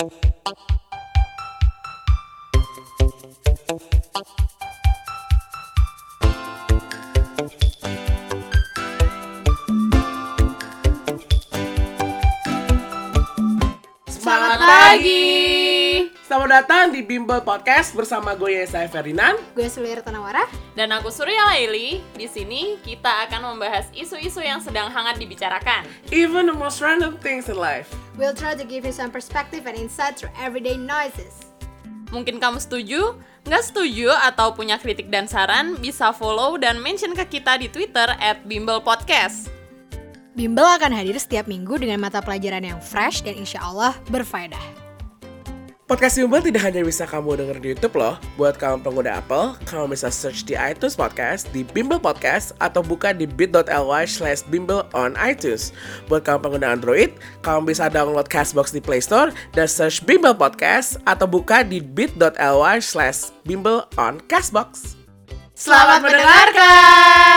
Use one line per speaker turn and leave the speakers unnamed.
Semangat
pagi.
Selamat datang di Bimbel Podcast bersama gue Yesa Ferdinand.
Gue Sulir Tanawara.
Dan aku Surya Laili. Di sini kita akan membahas isu-isu yang sedang hangat dibicarakan.
Even the most random things in life.
We'll try to give you some perspective and insight through everyday noises.
Mungkin kamu setuju, nggak setuju, atau punya kritik dan saran, bisa follow dan mention ke kita di Twitter at Bimbel Podcast.
Bimbel akan hadir setiap minggu dengan mata pelajaran yang fresh dan insya Allah berfaedah.
Podcast Bimbel tidak hanya bisa kamu denger di YouTube loh. Buat kamu pengguna Apple, kamu bisa search di iTunes Podcast, di Bimbel Podcast, atau buka di bit.ly slash bimbel on iTunes. Buat kamu pengguna Android, kamu bisa download Castbox di Play Store dan search Bimbel Podcast, atau buka di bit.ly slash bimbel on Castbox.
Selamat mendengarkan!